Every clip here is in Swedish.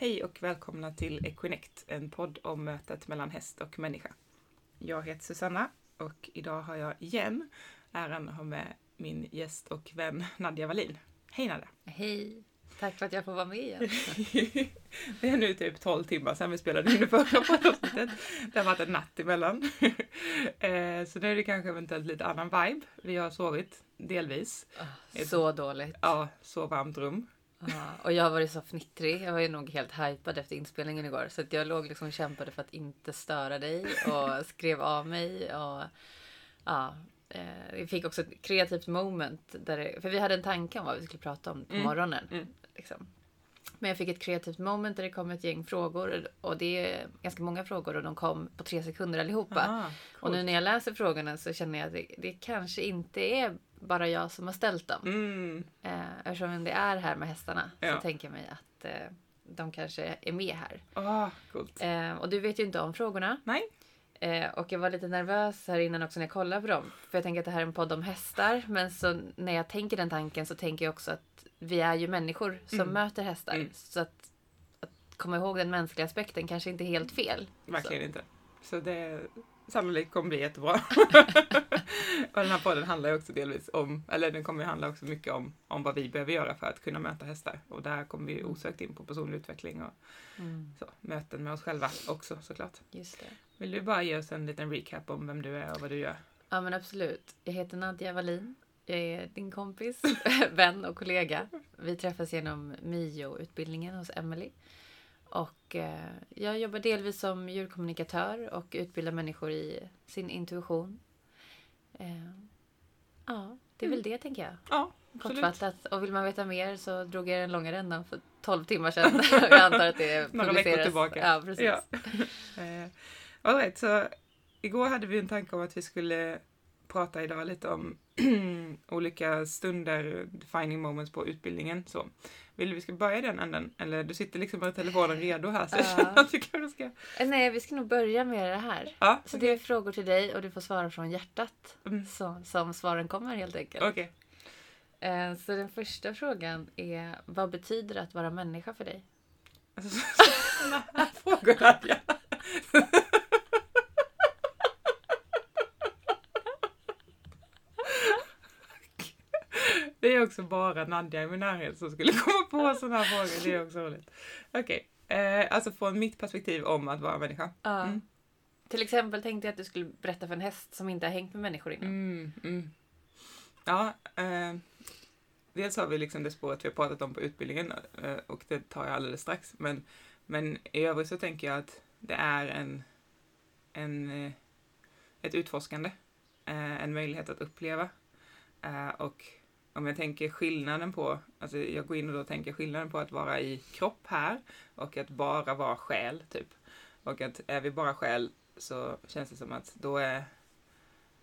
Hej och välkomna till Equinect, en podd om mötet mellan häst och människa. Jag heter Susanna och idag har jag igen äran att ha med min gäst och vän Nadja Wallin. Hej Nadja! Hej! Tack för att jag får vara med igen. det är nu typ 12 timmar sedan vi spelade in det förra poddavsnittet. Det har varit en natt emellan. Eh, så nu är det kanske eventuellt lite annan vibe. Vi har sovit, delvis. Oh, så dåligt. Ja, så varmt rum. Ja, och jag har varit så fnittrig. Jag var ju nog helt hypad efter inspelningen igår. Så att jag låg liksom och kämpade för att inte störa dig och skrev av mig. Och, ja, eh, vi fick också ett kreativt moment. Där det, för vi hade en tanke om vad vi skulle prata om på mm. morgonen. Mm. Liksom. Men jag fick ett kreativt moment där det kom ett gäng frågor. Och det är ganska många frågor och de kom på tre sekunder allihopa. Aha, och nu när jag läser frågorna så känner jag att det, det kanske inte är bara jag som har ställt dem. Mm. Eh, eftersom det är här med hästarna ja. så tänker jag mig att eh, de kanske är med här. Oh, coolt. Eh, och du vet ju inte om frågorna. Nej. Eh, och jag var lite nervös här innan också när jag kollade på dem. För jag tänker att det här är en podd om hästar. Men så när jag tänker den tanken så tänker jag också att vi är ju människor som mm. möter hästar. Mm. Så att, att komma ihåg den mänskliga aspekten kanske inte är helt fel. Verkligen så. inte. Så det sannolikt kommer bli jättebra. och den här podden handlar ju också delvis om, eller den kommer ju handla också mycket om, om vad vi behöver göra för att kunna möta hästar. Och där kommer vi osökt in på personlig utveckling och mm. så, möten med oss själva också såklart. Just det. Vill du bara ge oss en liten recap om vem du är och vad du gör? Ja men absolut. Jag heter Nadja Wallin. Jag är din kompis, vän och kollega. Vi träffas genom MIO-utbildningen hos Emily. Och eh, jag jobbar delvis som djurkommunikatör och utbildar människor i sin intuition. Eh, ja, det är mm. väl det tänker jag. Ja, Kortfattat. Och vill man veta mer så drog jag den långa rändan för 12 timmar sedan. jag antar att det publiceras. Några veckor tillbaka. Ja, precis. Ja. eh, all right, så igår hade vi en tanke om att vi skulle prata idag lite om olika stunder, defining moments på utbildningen. Så. Vill du vi ska börja i den änden? Eller du sitter liksom med telefonen redo här så jag känner att vi kanske ska... Eh, nej, vi ska nog börja med det här. Ja, så det är frågor till dig och du får svara från hjärtat. Mm. Så, som svaren kommer helt enkelt. Okay. Eh, så den första frågan är, vad betyder det att vara människa för dig? Alltså, sådana här frågor hade jag. Det är också bara Nadja i min närhet som skulle komma på sådana här frågor. Det är också roligt. Okej, okay. eh, alltså från mitt perspektiv om att vara människa. Ja. Mm. Till exempel tänkte jag att du skulle berätta för en häst som inte har hängt med människor innan. Mm, mm. Ja, eh, dels har vi liksom det spåret vi har pratat om på utbildningen eh, och det tar jag alldeles strax. Men, men i övrigt så tänker jag att det är en, en, eh, ett utforskande, eh, en möjlighet att uppleva och om jag tänker skillnaden på, alltså jag går in och då tänker skillnaden på att vara i kropp här och att bara vara själ, typ. Och att är vi bara själ så känns det som att då är,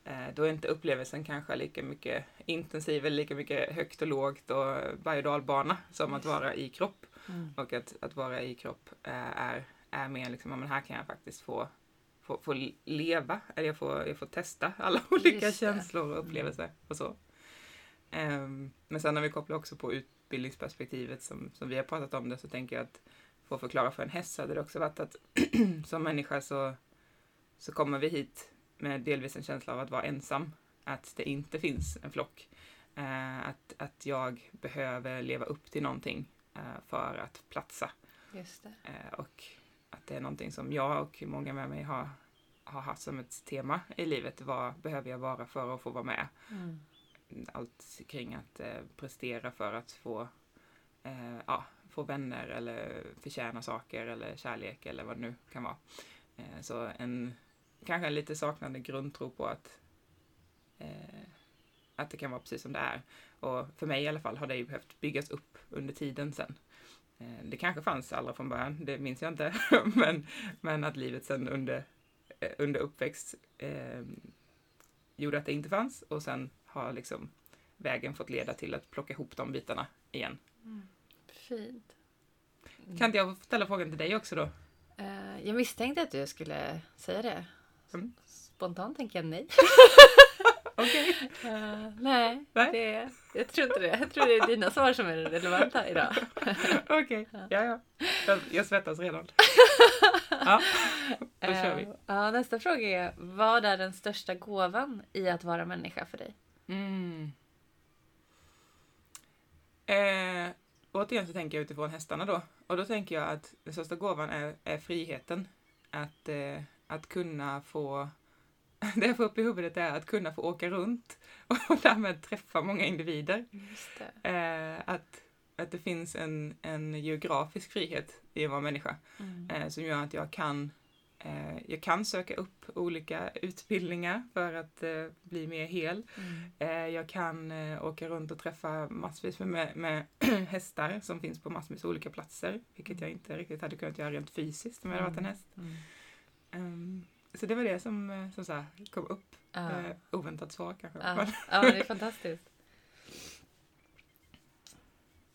eh, då är inte upplevelsen kanske lika mycket intensiv eller lika mycket högt och lågt och berg och dalbana som att vara i kropp. Mm. Och att, att vara i kropp eh, är, är mer liksom, men här kan jag faktiskt få få, få leva, eller jag får, jag får testa alla olika känslor och upplevelser och så. Um, men sen när vi kopplar också på utbildningsperspektivet som, som vi har pratat om det så tänker jag att att förklara för en häst så hade det också varit att som människa så, så kommer vi hit med delvis en känsla av att vara ensam. Att det inte finns en flock. Uh, att, att jag behöver leva upp till någonting uh, för att platsa. Uh, och att det är någonting som jag och många med mig har, har haft som ett tema i livet. Vad behöver jag vara för att få vara med? Mm allt kring att eh, prestera för att få, eh, ja, få vänner eller förtjäna saker eller kärlek eller vad det nu kan vara. Eh, så en kanske en lite saknande grundtro på att, eh, att det kan vara precis som det är. Och för mig i alla fall har det ju behövt byggas upp under tiden sen. Eh, det kanske fanns allra från början, det minns jag inte, men, men att livet sen under, eh, under uppväxt eh, gjorde att det inte fanns och sen har liksom vägen fått leda till att plocka ihop de bitarna igen. Mm. Fint. Mm. Kan inte jag ställa frågan till dig också då? Uh, jag misstänkte att du skulle säga det. Mm. Spontant tänker jag nej. Okej. Okay. Uh, eh, nej, nej? Det, jag tror inte det. Jag tror det är dina svar som är relevanta idag. Okej, okay. ja ja. Jag, jag svettas redan. Ja, då kör vi. Ja, nästa fråga är, vad är den största gåvan i att vara människa för dig? Mm. Eh, återigen så tänker jag utifrån hästarna då. Och då tänker jag att den största gåvan är, är friheten. Att, eh, att kunna få... Det jag får upp i huvudet är att kunna få åka runt och därmed träffa många individer. Eh, att, att det finns en, en geografisk frihet i att vara människa. Mm. Eh, som gör att jag kan, jag kan söka upp olika utbildningar för att eh, bli mer hel. Mm. Eh, jag kan eh, åka runt och träffa massvis med, med, hästar som finns på massvis med olika platser, vilket jag inte riktigt hade kunnat göra rent fysiskt om jag hade varit en häst. Mm. Ehm, så det var det som, eh, som så kom upp. Ja. Eh, oväntat svar kanske. Ja. Det är fantastiskt.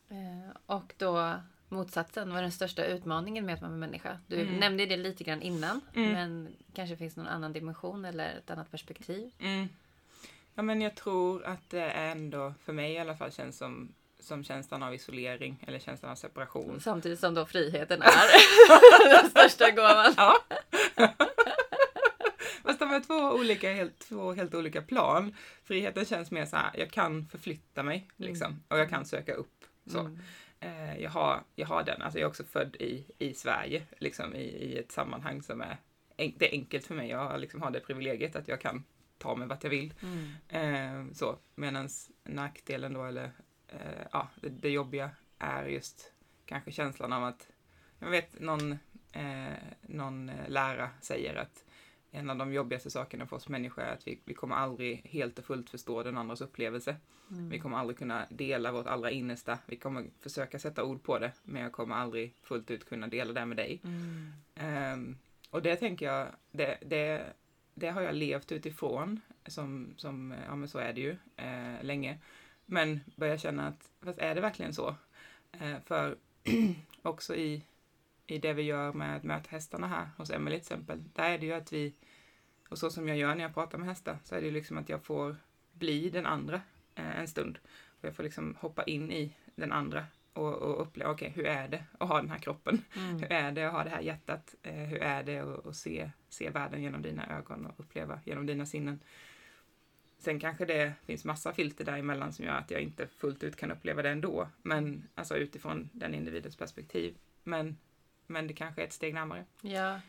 Eh, Och då motsatsen, vad är den största utmaningen med att vara människa? Du Mm. nämnde det lite grann innan, Mm. men kanske finns någon annan dimension eller ett annat perspektiv? mm. Ja, men jag tror att det ändå, för mig i alla fall, känns som, som känslan av isolering eller känslan av separation. Samtidigt som då friheten är den största gåvan. Ja. Fast de är två olika, helt, två helt olika plan. Friheten känns mer så här, jag kan förflytta mig liksom. Och jag kan söka upp. Så. Mm. Eh, jag, har, jag har den, alltså jag är också född i, i Sverige, liksom i, i ett sammanhang som är, det är enkelt för mig. Jag har, liksom, har det privilegiet att jag kan ta mig vart jag vill. Mm. Eh, så, medans nackdelen då, eller eh, ja, det, det jobbiga är just kanske känslan av att, jag vet någon, eh, någon eh, lärare säger att en av de jobbigaste sakerna för oss människor är att vi, vi kommer aldrig helt och fullt förstå den andras upplevelse. Mm. Vi kommer aldrig kunna dela vårt allra innersta. Vi kommer försöka sätta ord på det, men jag kommer aldrig fullt ut kunna dela det med dig. Mm. Ehm, och det tänker jag, det, det, det har jag levt utifrån, som, som ja men så är det ju, eh, länge. Men börjar känna att, fast är det verkligen så? Eh, för också i, i det vi gör med att möta hästarna här hos Emelie till exempel, där är det ju att vi, och så som jag gör när jag pratar med hästar, så är det ju liksom att jag får bli den andra eh, en stund. Och jag får liksom hoppa in i den andra och, och uppleva, okej, hur är det att ha den här kroppen? Mm. Hur är det att ha det här hjärtat? Eh, hur är det att, att se, se världen genom dina ögon och uppleva genom dina sinnen? Sen kanske det finns massa filter däremellan som gör att jag inte fullt ut kan uppleva det ändå. Men alltså utifrån den individens perspektiv. Men, men det kanske är ett steg närmare. Ja,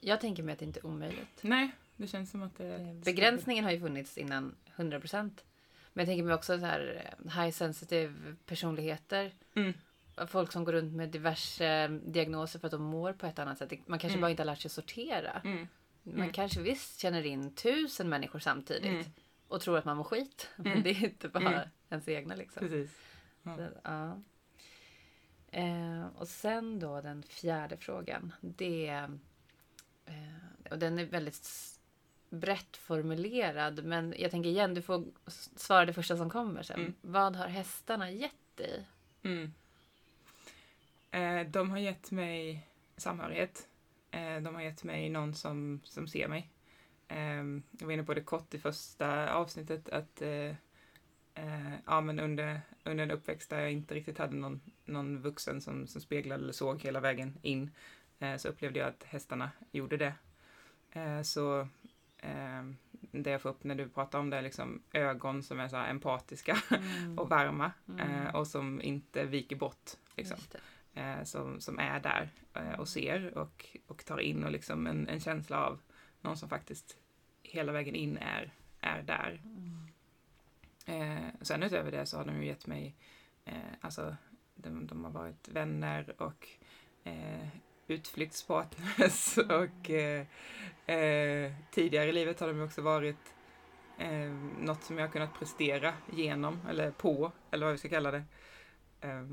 jag tänker mig att det inte är omöjligt. Nej, det känns som att det... Eh, Begränsningen har ju funnits innan 100%. Men jag tänker mig också så här eh, high sensitive personligheter. Mm. Folk som går runt med diverse diagnoser för att de mår på ett annat sätt. Man kanske Mm. bara inte har lärt sig sortera. Mm. Man Mm. kanske visst känner in tusen människor samtidigt. Mm. Och tror att man mår skit. Men Mm. det är inte bara ens egna liksom. Precis. Ja. Så, ja. Eh, och sen då den fjärde frågan. Det eh, och den är väldigt brett formulerad. Men jag tänker igen, du får svara det första som kommer sen. Mm. Vad har hästarna gett dig? Mm. Eh, de har gett mig samhörighet. Eh, de har gett mig någon som, som ser mig. Eh, jag var inne på det kort i första avsnittet att eh, ja, men under, under en uppväxt där jag inte riktigt hade någon, någon vuxen som, som speglade eller såg hela vägen in eh, så upplevde jag att hästarna gjorde det. Eh, så eh, det jag får upp när du pratar om det är liksom ögon som är så empatiska och varma Mm. eh, och som inte viker bort. Liksom, eh, som, som är där och ser och, och tar in och liksom en, en känsla av någon som faktiskt hela vägen in är, är där. Mm. Eh, sen utöver det så har de ju gett mig, eh, alltså de, de har varit vänner och eh, utflyktspartners och eh, eh, tidigare i livet har de ju också varit eh, något som jag har kunnat prestera genom eller på eller vad vi ska kalla det. Eh,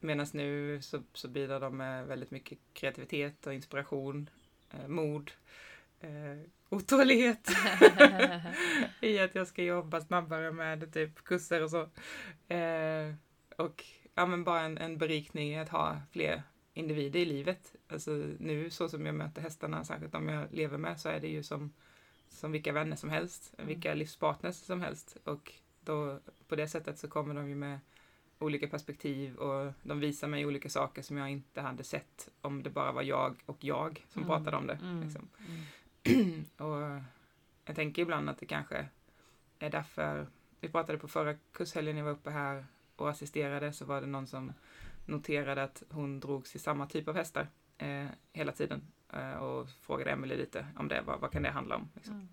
Medan nu så, så bidrar de med väldigt mycket kreativitet och inspiration, eh, mod, eh, otålighet i att jag ska jobba snabbare med typ kurser och så. Eh, och ja, men bara en, en berikning i att ha fler individer i livet. Alltså nu så som jag möter hästarna, särskilt de jag lever med, så är det ju som, som vilka vänner som helst, Mm. vilka livspartners som helst. Och då på det sättet så kommer de ju med olika perspektiv och de visar mig olika saker som jag inte hade sett om det bara var jag och jag som Mm, pratade om det. mm, Liksom. mm. och jag tänker ibland att det kanske är därför, vi pratade på förra kurshelgen jag var uppe här och assisterade så var det någon som noterade att hon drogs i samma typ av hästar eh, hela tiden eh, och frågade Emelie lite om det, vad, vad kan det handla om? Liksom. Mm.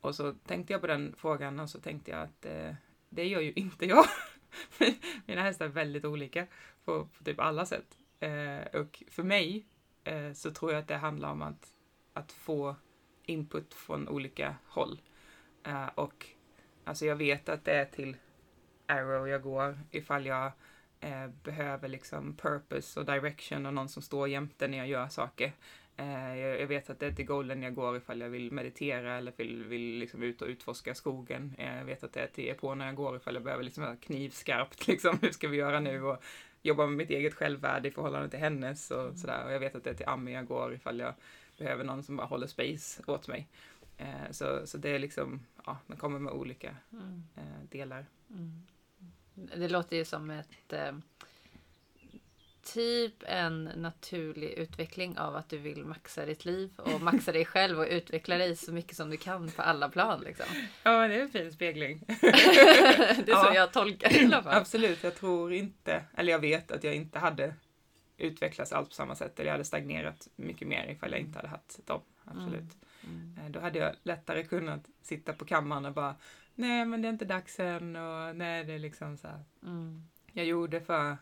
Och så tänkte jag på den frågan och så tänkte jag att eh, det gör ju inte jag. Mina hästar är väldigt olika på, på typ alla sätt. Eh, och för mig eh, så tror jag att det handlar om att, att få input från olika håll. Eh, och alltså jag vet att det är till Arrow jag går ifall jag eh, behöver liksom purpose och direction och någon som står jämte när jag gör saker. Eh, jag, jag vet att det är till Golden jag går ifall jag vill meditera eller vill, vill liksom ut och utforska skogen. Jag vet att det är till Epona jag går ifall jag behöver liksom knivskarpt liksom, hur ska vi göra nu? Och jobba med mitt eget självvärde i förhållande till hennes och sådär. Och jag vet att det är till Ami jag går ifall jag behöver någon som bara håller space åt mig. Eh, så, så det är liksom, ja, den kommer med olika Mm. eh, delar. Mm. Det låter ju som ett eh, typ en naturlig utveckling av att du vill maxa ditt liv och maxa dig själv och utveckla dig så mycket som du kan på alla plan. Liksom. Ja, det är en fin spegling. Det är så Ja. jag tolkar det i alla fall. Absolut, jag tror inte, eller jag vet att jag inte hade utvecklats alls på samma sätt, eller jag hade stagnerat mycket mer ifall jag inte hade haft dem. Absolut. Mm. Eh, Då hade jag lättare kunnat sitta på kammaren och bara, nej men det är inte dags än och nej det är liksom så. Mm. Jag gjorde för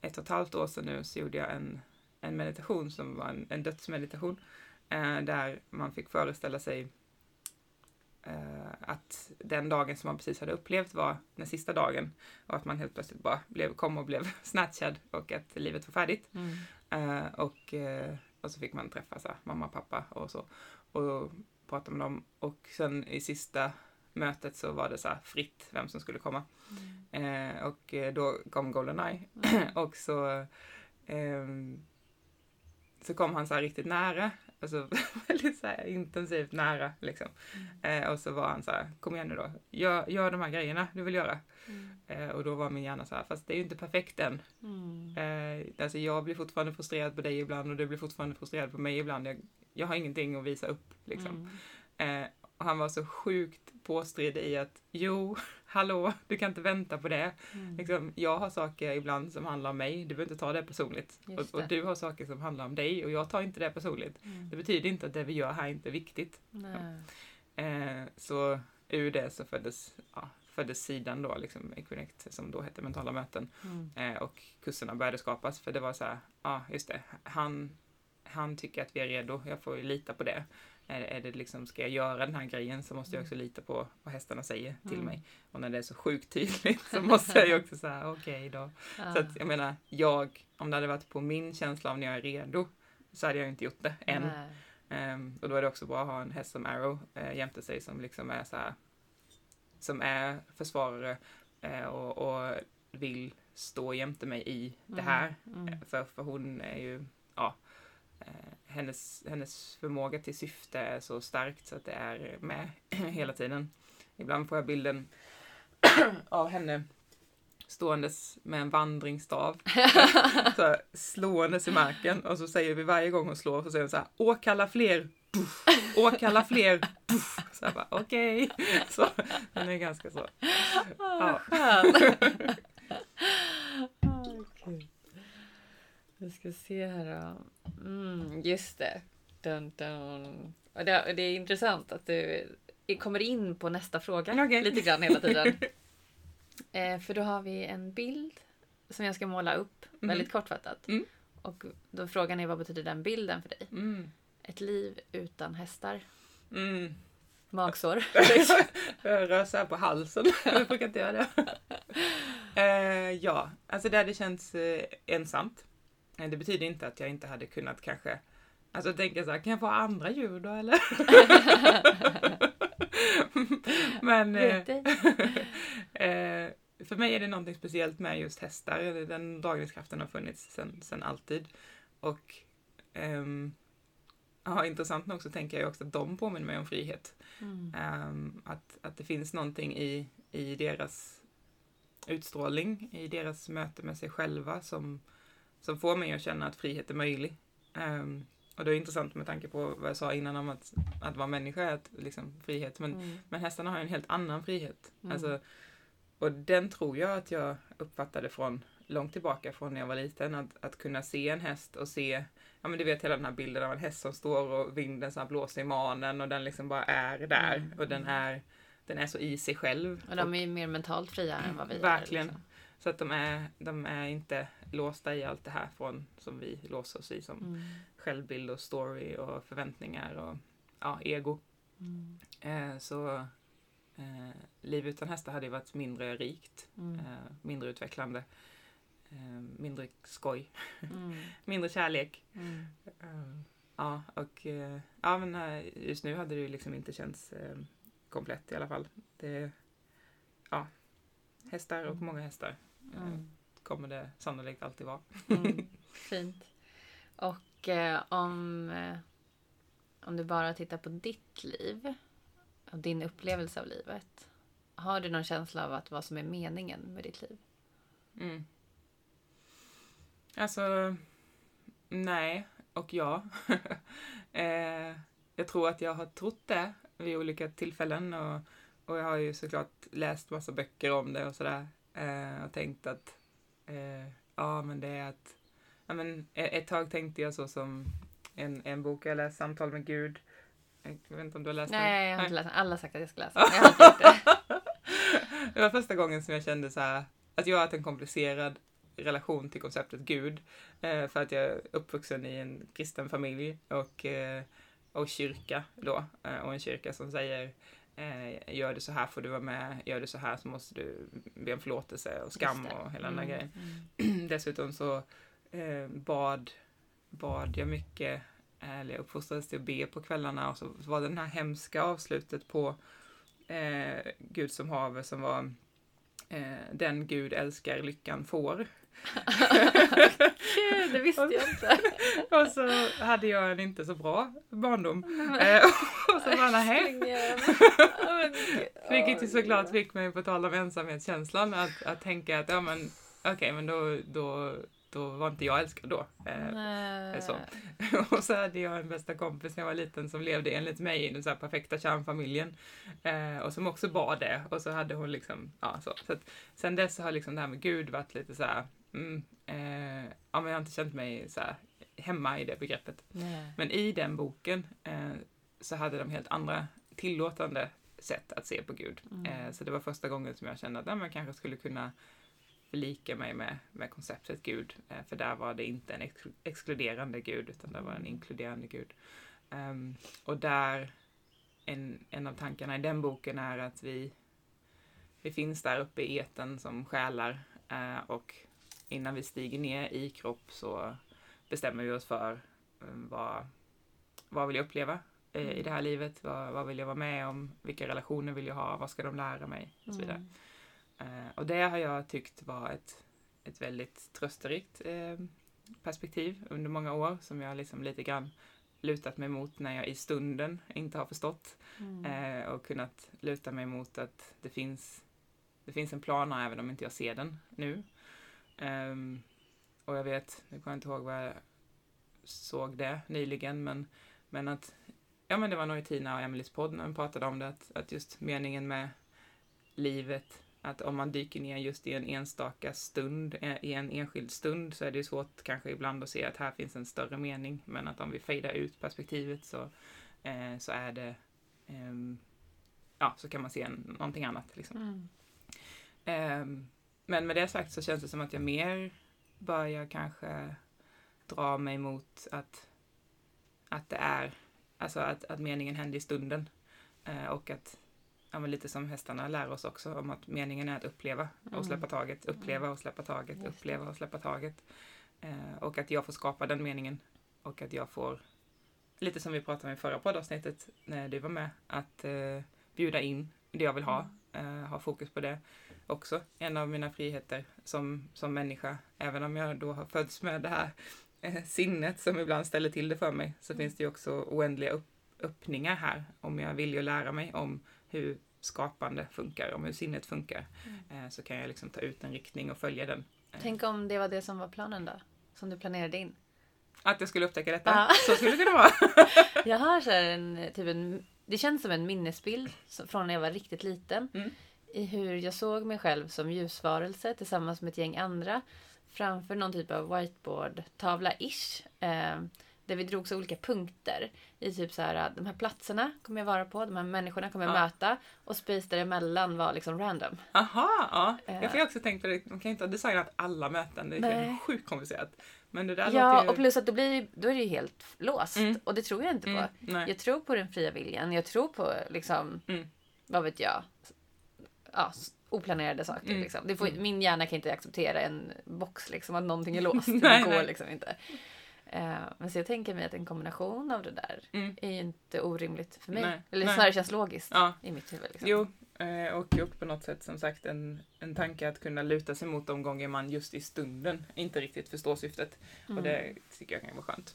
ett och ett halvt år sedan nu så gjorde jag en, en meditation som var en, en dödsmeditation eh, där man fick föreställa sig att den dagen som man precis hade upplevt var den sista dagen och att man helt plötsligt bara blev, kom och blev snatchad och att livet var färdigt. Mm. Eh, och, eh, och så fick man träffa så här, mamma och pappa och så och prata med dem och sen i sista mötet så var det så fritt vem som skulle komma. Eh, och eh, då kom Goldeneye Mm. och så ehm, så kom han så riktigt nära, alltså väldigt så här intensivt nära liksom. Eh, och så var han så här, kom igen nu då, gör, gör de här grejerna du vill göra. Mm. Eh, och då var min hjärna så här, fast det är ju inte perfekt än. Mm. Eh, alltså jag blir fortfarande frustrerad på dig ibland och du blir fortfarande frustrerad på mig ibland. Jag, jag har ingenting att visa upp liksom. Han var så sjukt påstridig i att jo, hallå, du kan inte vänta på det. Mm. Liksom, jag har saker ibland som handlar om mig, du behöver inte ta det personligt. Och, och du har saker som handlar om dig och jag tar inte det personligt. Mm. Det betyder inte att det vi gör här inte är viktigt. Nej. Eh, så ur det så föddes, ja, föddes sidan då, liksom Equinect, som då hette Mentala möten. Mm. Eh, och kurserna började skapas för det var så här, ja just det, han, han tycker att vi är redo, jag får ju lita på det. Är, är det liksom, ska jag göra den här grejen så måste jag också lita på vad hästarna säger till Mm. mig. Och när det är så sjukt tydligt så måste jag ju också säga okej då. Ah. Så att jag menar, jag, om det hade varit på min känsla av när jag är redo så hade jag inte gjort det än. Ehm, och då är det också bra att ha en häst som Arrow uh, jämte sig som liksom är så här, som är försvarare eh, och, och vill stå jämte mig i det här. Mm. Eh, För, för hon är ju, ja, eh, hennes, hennes förmåga till syfte är så starkt så att det är med hela tiden. Ibland får jag bilden av henne ståendes med en vandringsstav, så här, slåendes i marken och så säger vi varje gång hon slår så säger hon så här åkalla fler, puff, åkalla fler, puff. Så jag bara okej. Så den är ganska så. Ah, Ja. Vi ska se här. Mm, just det. Dun, dun. Och det. Det är intressant att du kommer in på nästa fråga Okej. lite grann hela tiden. Eh, för då har vi en bild som jag ska måla upp Mhm. väldigt kortfattat. Mm. Och då frågan är vad betyder den bilden för dig? Mm. Ett liv utan hästar. Mm. Magsår. Jag rör så här på halsen. Jag brukar inte göra det. Eh, ja, alltså det hade känts eh, ensamt. Eh, Det betyder inte att jag inte hade kunnat kanske Alltså tänka så här, kan jag få andra djur då eller? Men eh, eh, för mig är det någonting speciellt med just hästar. Den dragningskraften har funnits sedan sen alltid. Och ehm, ja, intressant nog så tänker jag också att de påminner mig om frihet. Mm. Ehm, att, att det finns någonting i, i deras utstrålning i deras möte med sig själva som, som får mig att känna att frihet är möjlig. Um, och det är intressant med tanke på vad jag sa innan om att, att vara människa är att, liksom, frihet. Men, mm. men hästarna har en helt annan frihet. Mm. Alltså, och den tror jag att jag uppfattade från långt tillbaka från när jag var liten. Att, att kunna se en häst och se, ja men du vet hela den här bilden av en häst som står och vinden så blåser i manen och den liksom bara är där. Mm. Och den är, den är så i sig själv. Och de är ju mer mentalt fria än vad vi verkligen. är. Liksom. Så att de är, de är inte låsta i allt det här från som vi låser oss i som mm. självbild och story och förväntningar och ja, ego. Mm. Eh, så eh, liv utan hästar hade ju varit mindre rikt, mm. eh, mindre utvecklande, eh, mindre skoj, mm. mindre kärlek. Mm. Eh, ja, och eh, ja, men just nu hade det ju liksom inte känts komplett i alla fall. Det, ja, hästar och mm. många hästar mm. kommer det sannolikt alltid vara. Mm. Fint. Och eh, om, eh, om du bara tittar på ditt liv och din upplevelse av livet. Har du någon känsla av att vad som är meningen med ditt liv? Mm. Alltså, nej och ja. eh, jag tror att jag har trott det vid olika tillfällen och, och jag har ju såklart läst massa böcker om det och sådär. Eh, och tänkt att eh, ja, men det är att ja, men e-, ett tag tänkte jag så som en, en bok jag läst, Samtal med Gud. Jag vet inte om du har läst Nej, den? Nej, jag har inte läst den. Alla har sagt att jag ska läsa den. det var första gången som jag kände så här, att jag har haft en komplicerad relation till konceptet Gud. Eh, för att jag är uppvuxen i en kristen familj och, eh, och kyrka då. Eh, och en kyrka som säger eh, gör det så här får du vara med, gör det så här så måste du be om förlåtelse och skam och hela mm. den där mm, grejen. Mm. Dessutom så eh, bad, bad jag mycket, eller jag uppfostrades till att be på kvällarna och så var det den här hemska avslutet på eh, Gud som haver som var eh, den Gud älskar lyckan får. Gud, det visste jag inte. och så hade jag en inte så bra barndom. Eh, och så bara nej. Vilket ju såklart fick mig, på tal om ensamhetskänslan, att, att tänka att ja men okej, okay, men då, då, då var inte jag älskad då. Eh, så. och så hade jag en bästa kompis när jag var liten som levde enligt mig i den så perfekta kärnfamiljen. Eh, och som också bad det. Och så hade hon liksom, ja så. så att, sen dess har liksom det här med Gud varit lite så här, mm, eh, ja men jag har inte känt mig så här hemma i det begreppet. Nej. Men i den boken eh, så hade de helt andra tillåtande sätt att se på Gud. Mm. Eh, så det var första gången som jag kände att man kanske skulle kunna förlika mig med, med konceptet Gud. Eh, för där var det inte en ex exkluderande Gud, utan det var en inkluderande Gud. Um, och där, en, en av tankarna i den boken är att vi, vi finns där uppe i eten som själar uh, och innan vi stiger ner i kropp så bestämmer vi oss för um, vad, vad vill jag uppleva uh, i det här livet? Vad, vad vill jag vara med om? Vilka relationer vill jag ha? Vad ska de lära mig? Och så vidare. Mm. Eh, och det har jag tyckt var ett, ett väldigt trösterikt eh, perspektiv under många år som jag liksom lite grann lutat mig mot när jag i stunden inte har förstått. Mm. Eh, och kunnat luta mig mot att det finns, det finns en plan här även om inte jag ser den nu. Um, och jag vet, nu kommer jag inte ihåg vad jag såg det nyligen, men, men att ja men det var nog i Tina och Emelies podd när de pratade om det, att, att just meningen med livet att om man dyker ner just i en enstaka stund, eh, i en enskild stund, så är det svårt kanske ibland att se att här finns en större mening. Men att om vi fejdar ut perspektivet så, eh, så är det, eh, ja, så kan man se en, någonting annat. Liksom. Mm. Eh, men med det sagt så känns det som att jag mer börjar kanske dra mig mot att, att det är, alltså att, att meningen händer i stunden. Eh, och att ja, men lite som hästarna lär oss också om att meningen är att uppleva mm. och släppa taget, uppleva och släppa taget, uppleva och släppa taget. Eh, och att jag får skapa den meningen och att jag får, lite som vi pratade om i förra poddavsnittet när du var med, att eh, bjuda in det jag vill ha, mm. eh, ha fokus på det. Också en av mina friheter som, som människa, även om jag då har fötts med det här eh, sinnet som ibland ställer till det för mig, så mm. finns det ju också oändliga upp, öppningar här om jag vill ju lära mig om hur skapande funkar, om hur sinnet funkar. Eh, så kan jag liksom ta ut en riktning och följa den. Eh, Tänk om det var det som var planen då? Som du planerade in? Att jag skulle upptäcka detta? Ja. Så skulle det kunna vara. Jag har så en, typ en, det känns som en minnesbild från när jag var riktigt liten. Mm. I hur jag såg mig själv som ljusvarelse tillsammans med ett gäng andra. Framför någon typ av whiteboard-tavla-ish. Eh, där vi drog så olika punkter. I typ så här, de här platserna kommer jag vara på, de här människorna kommer jag Ja. möta. Och space däremellan var liksom random. Aha, ja. Eh. Jag får ju också tänkt på det, de kan ju inte ha designat alla möten, det är helt sjukt komplicerat. Men det där Ja, ju... och plus att då, blir, då är det ju helt låst. Mm. Och det tror jag inte på. Mm. Jag tror på den fria viljan. Jag tror på liksom, Mm. vad vet jag, ja, oplanerade saker. Mm. Liksom. Det får, Mm. Min hjärna kan inte acceptera en box, liksom, att någonting är låst. Nej, det går nej. liksom inte. Eh, men så jag tänker mig att en kombination av det där Mm. är ju inte orimligt för mig. Nej, Eller snarare känns logiskt Ja. i mitt huvud. Liksom. Jo, eh, och upp på något sätt som sagt en, en tanke att kunna luta sig mot de gånger man just i stunden inte riktigt förstår syftet. Och det tycker jag kan vara skönt.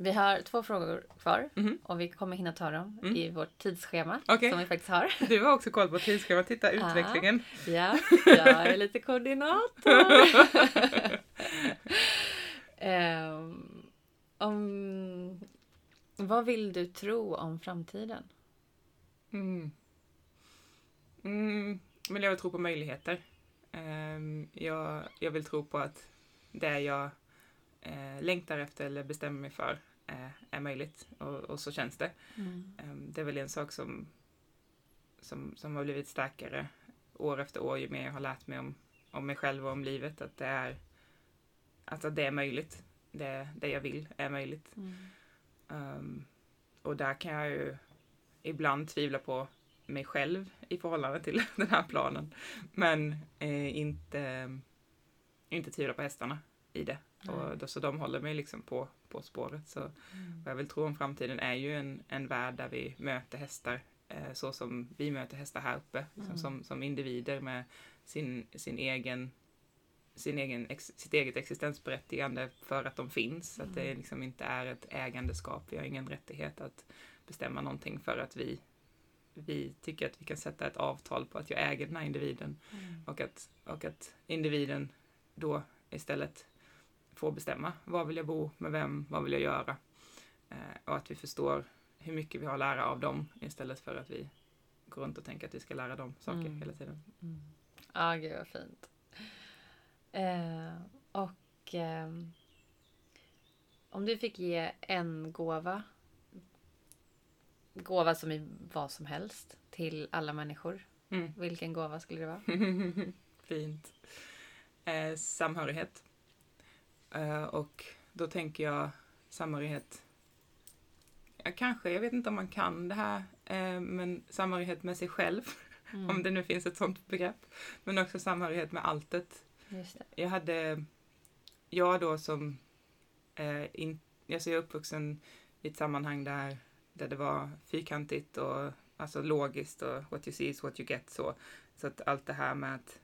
Mm. Vi har två frågor kvar Mhm. och vi kommer hinna ta dem Mm. i vårt tidsschema Okej. som vi faktiskt har. Du har också koll på tidsschemat, titta utvecklingen. Ja, jag är lite koordinator. Ehm, om, vad vill du tro om framtiden? Mm. Mm, men jag vill tro på möjligheter. Ehm, jag, jag vill tro på att det jag eh, längtar efter eller bestämmer mig för är möjligt. Och, och så känns det. Ehm, det är väl en sak som, som, som har blivit starkare år efter år ju mer jag har lärt mig om, om mig själv och om livet. Att det är, alltså det är möjligt. Det, det jag vill är möjligt. Ehm, och där kan jag ju ibland tvivla på mig själv i förhållande till den här planen. Men eh, inte, inte tvivla på hästarna i det. Och då, så de håller mig liksom på, på spåret. Så Mm. vad jag vill tro om framtiden är ju en, en värld där vi möter hästar eh, så som vi möter hästar här uppe. Liksom Mm. som, som individer med sin, sin egen sin egen, ex, sitt eget existensberättigande för att de finns. Så att det Mm. liksom inte är ett ägandeskap. Vi har ingen rättighet att bestämma någonting för att vi, vi tycker att vi kan sätta ett avtal på att jag äger den här individen. Mm. Och att, och att individen då istället får bestämma. Var vill jag bo? Med vem? Vad vill jag göra? Eh, och att vi förstår hur mycket vi har att lära av dem istället för att vi går runt och tänker att vi ska lära dem saker Mm. hela tiden. Mm. Ja, gud vad fint. Eh, och ehm, om du fick ge en gåva, gåva som i vad som helst, till alla människor, Mm. vilken gåva skulle det vara? Fint. Eh, samhörighet. Eh, och då tänker jag samhörighet. Ja, kanske, jag vet inte om man kan det här, eh, men samhörighet med sig själv, Mm. om det nu finns ett sånt begrepp. Men också samhörighet med alltet. Jag hade, jag då som, eh, in, alltså jag är uppvuxen i ett sammanhang där, där det var fyrkantigt och alltså logiskt och what you see is what you get så. Så att allt det här med att,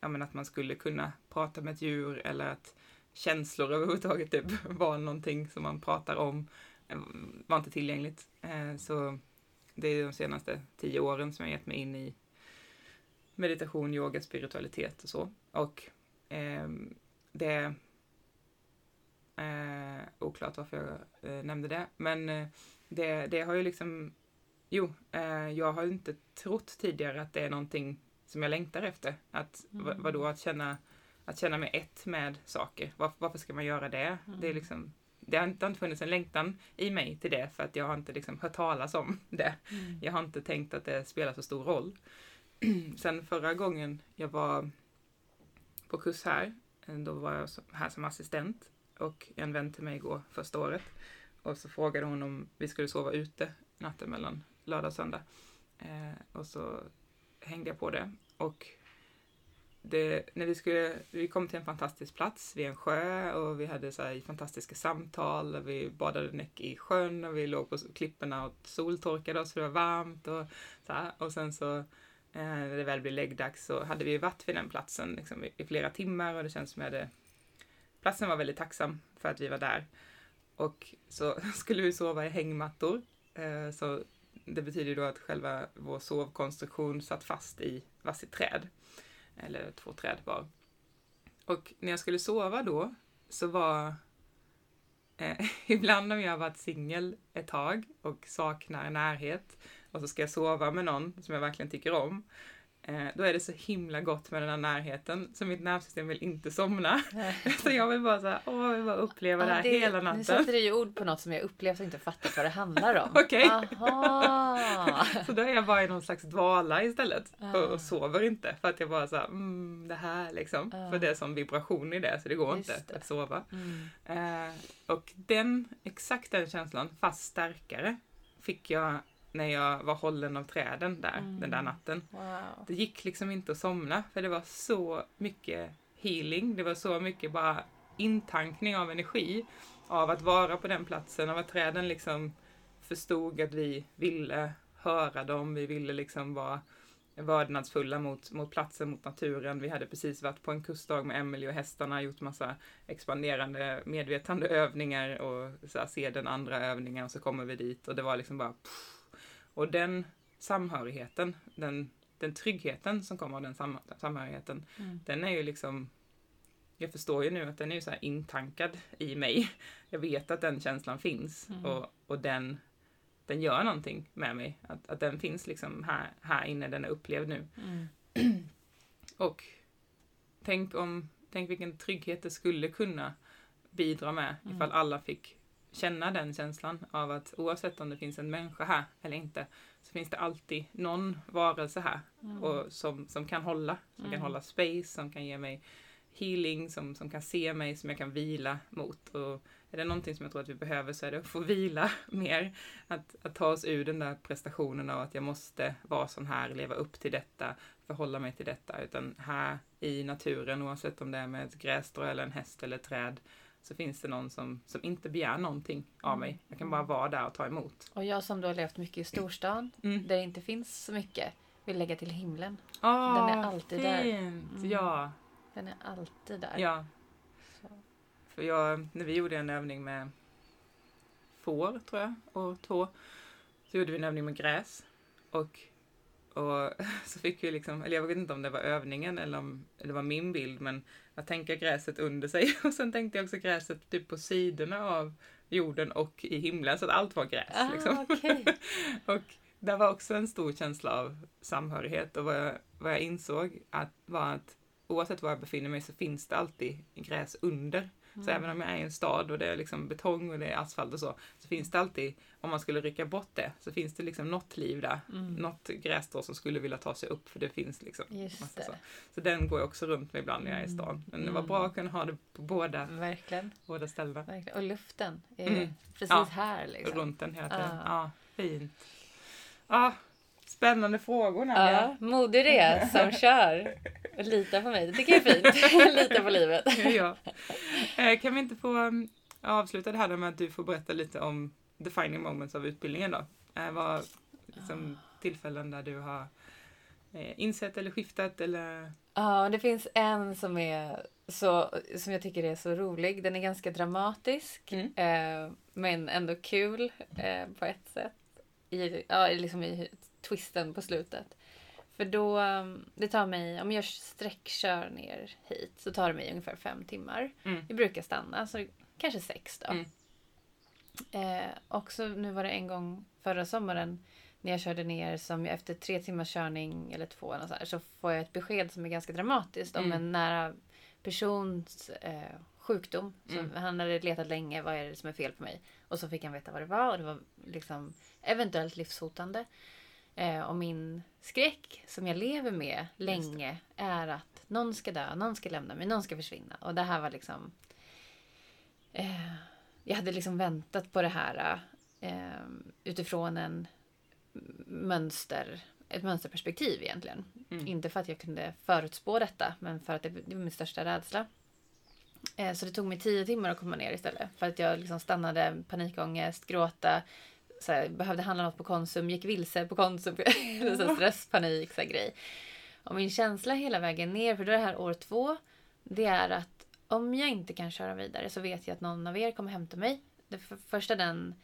ja men att man skulle kunna prata med ett djur eller att känslor överhuvudtaget typ var någonting som man pratar om eh, var inte tillgängligt. Eh, så det är de senaste tio åren som jag gett mig in i meditation, yoga, spiritualitet och så. Och ehm, det är oklart varför jag eh, nämnde det, men eh, det, det har ju liksom, jo, eh, jag har inte trott tidigare att det är någonting som jag längtar efter. Att, Mm. vad, vadå, att känna, att känna mig ett med saker. Varför, varför ska man göra det? Det är Mm. liksom, det har inte, har inte funnits en längtan i mig till det för att jag har inte liksom hört talas om det. Mm. Jag har inte tänkt att det spelar så stor roll. Sen förra gången jag var på kurs här, då var jag här som assistent och en vän till mig går första året. Och så frågade hon om vi skulle sova ute natten mellan lördag och söndag. Eh, och så hängde jag på det. Och det, när vi, skulle, vi kom till en fantastisk plats vid en sjö och vi hade så här fantastiska samtal. och Vi badade näck i sjön och vi låg på klipporna och soltorkade oss för det var varmt. Och, så här. och sen så eh, när det väl blev läggdags så hade vi varit vid den platsen liksom, i, i flera timmar och det känns som att hade... Platsen var väldigt tacksam för att vi var där. Och så skulle vi sova i hängmattor. Eh, så det betyder då att själva vår sovkonstruktion satt fast i varsitt träd. Eller två träd var. Och när jag skulle sova då så var eh, ibland om jag har varit singel ett tag och saknar närhet och så ska jag sova med någon som jag verkligen tycker om Eh, då är det så himla gott med den här närheten, så mitt nervsystem vill inte somna. så jag vill bara så här, åh, jag vill bara uppleva ja, det här det, hela natten. Nu sätter du ju ord på något som jag upplevt och inte fattat vad det handlar om. Okej. så då är jag bara i någon slags dvala istället ah. och, och, sover inte för att jag bara så här, mm, det här liksom. Ah. För det är som vibration i det så det går Just inte det. att sova. Mm. Eh, och den, exakt den känslan, fast starkare, fick jag när jag var hållen av träden där mm. den där natten. Wow. Det gick liksom inte att somna för det var så mycket healing. Det var så mycket bara intankning av energi av att vara på den platsen, av att träden liksom förstod att vi ville höra dem, vi ville liksom vara vördnadsfulla mot, mot platsen, mot naturen. Vi hade precis varit på en kustdag med Emily och hästarna, gjort massa expanderande medvetande övningar och så här, se den andra övningen och så kommer vi dit och det var liksom bara pff, och den samhörigheten, den, den tryggheten som kommer av den sam, samhörigheten, mm. den är ju liksom jag förstår ju nu att den är så här intankad i mig. Jag vet att den känslan finns mm. och, och den, den gör någonting med mig. Att, att den finns liksom här, här inne, den är upplevd nu. Mm. och tänk om, tänk vilken trygghet det skulle kunna bidra med mm. ifall alla fick känna den känslan av att oavsett om det finns en människa här eller inte så finns det alltid någon varelse här mm. och som, som kan hålla, som mm. kan hålla space, som kan ge mig healing, som, som kan se mig, som jag kan vila mot. Och är det någonting som jag tror att vi behöver så är det att få vila mer. Att, att ta oss ur den där prestationen av att jag måste vara sån här, leva upp till detta, förhålla mig till detta. Utan här i naturen, oavsett om det är med ett grässtrå eller en häst eller ett träd, så finns det någon som, som inte begär någonting av mm. mig. Jag kan bara vara där och ta emot. Och jag som då har levt mycket i storstan, mm. där det inte finns så mycket, vill lägga till himlen. Oh, Den är alltid fint. där. Mm. Ja. Den är alltid där. Ja. Så. För jag, när vi gjorde en övning med får, tror jag, och två, så gjorde vi en övning med gräs. Och och så fick vi liksom, eller jag vet inte om det var övningen eller om det var min bild, men att tänka gräset under sig och sen tänkte jag också gräset typ på sidorna av jorden och i himlen så att allt var gräs. Ah, liksom. okay. och det var också en stor känsla av samhörighet och vad jag, vad jag insåg att, var att oavsett var jag befinner mig så finns det alltid gräs under. Mm. Så även om jag är i en stad och det är liksom betong och det är asfalt och så, så finns det alltid, om man skulle rycka bort det, så finns det liksom något liv där. Mm. Något grässtrå som skulle vilja ta sig upp för det finns liksom. Just. Så. så den går jag också runt med ibland när jag är i mm. stan. Men det var bra att kunna ha det på båda, Verkligen. båda ställena. Verkligen. Och luften är mm. precis ja, här liksom. runt den hela tiden. Ah. Ja, fint. Ja, Spännande frågor Nadia. Ja, modig det som kör. Lita på mig, det tycker jag är fint. Lita på livet. ja. Eh, kan vi inte få avsluta det här med att du får berätta lite om defining moments av utbildningen då? Eh, vad liksom, tillfällen där du har eh, insett eller skiftat eller? Ja, det finns en som är så, som jag tycker är så rolig. Den är ganska dramatisk mm. men ändå kul på ett sätt. I, ja, liksom i twisten på slutet. För då, um, det tar mig, om jag sträckkör ner hit så tar det mig ungefär fem timmar. Mm. Vi brukar stanna, så kanske sex då. Mm. Eh, också nu var det en gång förra sommaren när jag körde ner som jag efter tre timmars körning eller två eller så, här, så får jag ett besked som är ganska dramatiskt mm. om en nära persons eh, sjukdom. Mm. han hade letat länge, vad är det som är fel på mig? Och så fick han veta vad det var och det var liksom eventuellt livshotande. Eh, och min skräck som jag lever med länge är att någon ska dö, någon ska lämna mig, någon ska försvinna. Och det här var liksom... Eh, jag hade liksom väntat på det här eh, utifrån en mönster, ett mönsterperspektiv egentligen. Mm. Inte för att jag kunde förutspå detta, men för att det, det var min största rädsla. Eh, så det tog mig tio timmar att komma ner istället. För att jag liksom stannade, panikångest, gråta, så här, behövde handla något på Konsum, gick vilse på Konsum. så stress, panik, så grej. Och min känsla hela vägen ner, för det här år två, det är att om jag inte kan köra vidare så vet jag att någon av er kommer hämta mig. Det för, första den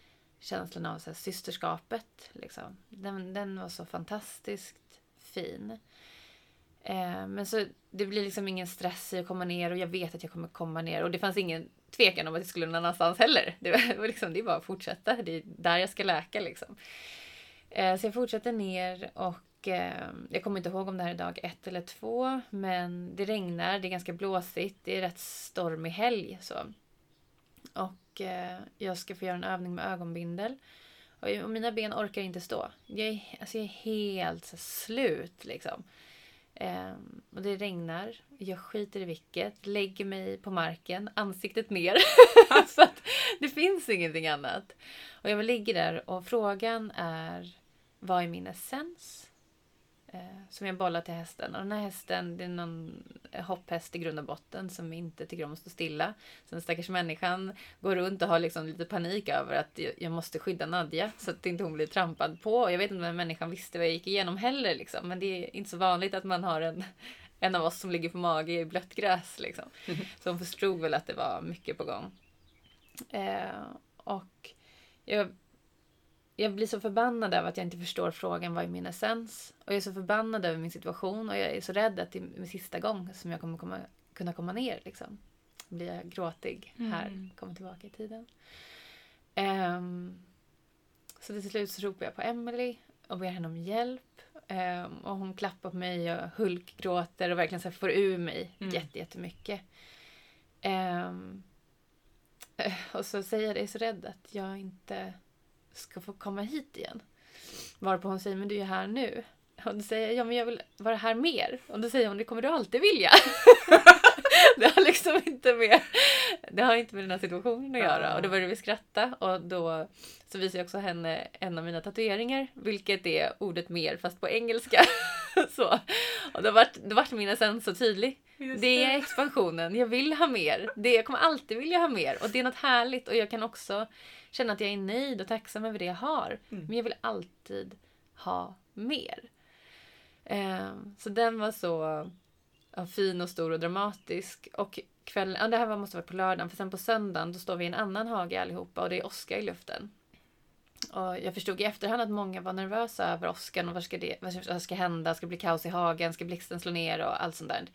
känslan av så här, systerskapet. Liksom. Den, den var så fantastiskt fin. Eh, men så det blir liksom ingen stress i att komma ner och jag vet att jag kommer komma ner och det fanns ingen tvekan om att jag skulle någon annanstans heller. Det var, liksom, det är bara att fortsätta. Det är där jag ska läka liksom. Eh, så jag fortsätter ner och jag kommer inte ihåg om det här är dag ett eller två, men det regnar, det är ganska blåsigt, det är rätt stormig helg så. Och eh, jag ska få göra en övning med ögonbindel. Och, mina ben orkar inte stå. Jag är, alltså jag är helt så, slut liksom. Um, och det regnar. Jag skiter i vilket. Lägger mig på marken, ansiktet ner. För att det finns ingenting annat. Och jag ligger där och frågan är vad är min essens? Eh, som jag bollar till hästen. Och den här hästen, det är någon hopphäst i grund och botten som inte tycker om att stå stilla. Så den stackars människan går runt och har liksom lite panik över att jag måste skydda Nadja så att inte hon blir trampad på. Och jag vet inte om den människan visste vad jag gick igenom heller liksom. Men det är inte så vanligt att man har en, en av oss som ligger på mage i blött gräs liksom. Så hon förstod väl att det var mycket på gång. Eh, och jag jag blir så förbannad över att jag inte förstår frågan vad är min essens? Och jag är så förbannad över min situation och jag är så rädd att det är min sista gång som jag kommer komma, kunna komma ner. Liksom. Blir jag gråtig här, mm. kommer tillbaka i tiden. Um, så till slut så ropar jag på Emily och ber henne om hjälp. Um, och hon klappar på mig och hulkgråter och verkligen så får ur mig mm. jättemycket. Um, och så säger jag, jag är så rädd att jag inte ska få komma hit igen. Varpå hon säger, men du är här nu. Och då säger jag, ja men jag vill vara här mer. Och då säger hon, det kommer du alltid vilja. det har liksom inte med, det har inte med den här situationen att göra. Och då började vi skratta och då så visade jag också henne en av mina tatueringar, vilket är ordet mer fast på engelska. så. Och då vart, då vart min essens så tydlig. Just det är expansionen, jag vill ha mer. Det, jag kommer alltid vilja ha mer och det är något härligt och jag kan också känna att jag är nöjd och tacksam över det jag har. Mm. Men jag vill alltid ha mer. Eh, så den var så ja, fin och stor och dramatisk. Och kvällen, ja, det här måste vara på lördagen, för sen på söndagen då står vi i en annan hage allihopa och det är åska i luften. Och jag förstod i efterhand att många var nervösa över åskan och vad ska, det, vad ska hända? Ska det bli kaos i hagen? Ska blixten slå ner och allt sånt där.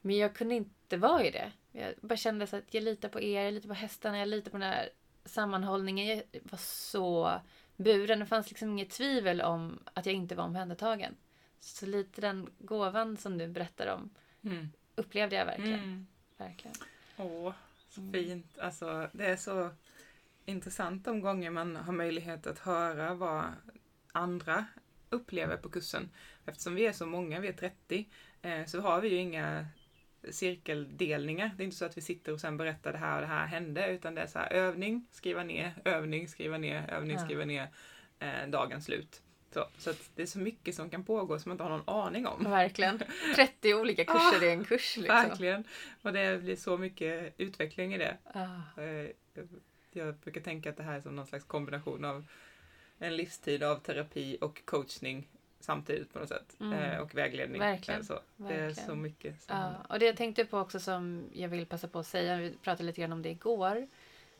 Men jag kunde inte vara i det. Jag bara kände så att jag litar på er, jag litar på hästarna, jag litar på den här sammanhållningen. Jag var så buren. Det fanns liksom inget tvivel om att jag inte var omhändertagen. Så lite den gåvan som du berättar om mm. upplevde jag verkligen. Mm. verkligen. Åh, så mm. fint. Alltså, det är så intressant de gånger man har möjlighet att höra vad andra upplever på kursen. Eftersom vi är så många, vi är 30, eh, så har vi ju inga cirkeldelningar. Det är inte så att vi sitter och sen berättar det här och det här hände, utan det är så här övning, skriva ner, övning, skriva ner, övning, ja. skriva ner, eh, dagens slut. Så, så att det är så mycket som kan pågå som man inte har någon aning om. Verkligen. 30 olika kurser ah, i en kurs. Liksom. Verkligen. Och det blir så mycket utveckling i det. Ah. Eh, jag brukar tänka att det här är som någon slags kombination av en livstid av terapi och coachning samtidigt på något sätt. Mm. Eh, och vägledning. Verkligen. Så, det är så mycket. Som... Ja, och det jag tänkte på också som jag vill passa på att säga, vi pratade lite grann om det igår,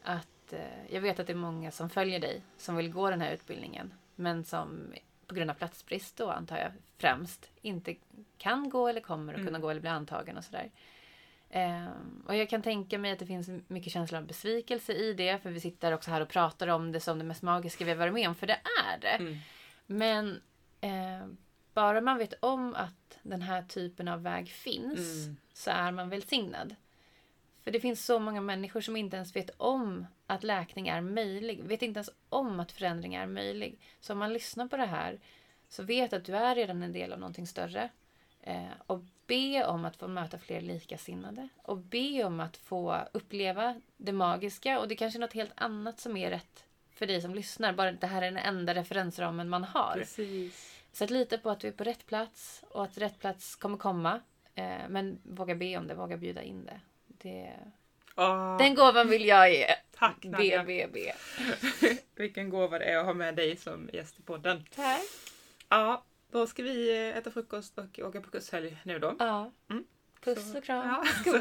att eh, jag vet att det är många som följer dig som vill gå den här utbildningen, men som på grund av platsbrist då antar jag främst inte kan gå eller kommer att mm. kunna gå eller bli antagen och sådär. Um, och jag kan tänka mig att det finns mycket känsla av besvikelse i det, för vi sitter också här och pratar om det som det mest magiska vi har varit med om, för det är det. Mm. Men Eh, bara man vet om att den här typen av väg finns mm. så är man välsignad. För det finns så många människor som inte ens vet om att läkning är möjlig. Vet inte ens om att förändring är möjlig. Så om man lyssnar på det här så vet att du är redan en del av någonting större. Eh, och be om att få möta fler likasinnade. Och be om att få uppleva det magiska. Och det kanske är något helt annat som är rätt för dig som lyssnar. Bara det här är den enda referensramen man har. Precis. Så att lita på att du är på rätt plats och att rätt plats kommer komma. Eh, men våga be om det, våga bjuda in det. det... Oh. Den gåvan vill jag ge. Tack Be, be, be. Vilken gåva det är att ha med dig som gäst i podden. Tack. Ja, då ska vi äta frukost och åka på kurshelg nu då. Ja. Mm. Puss och kram. Ja, så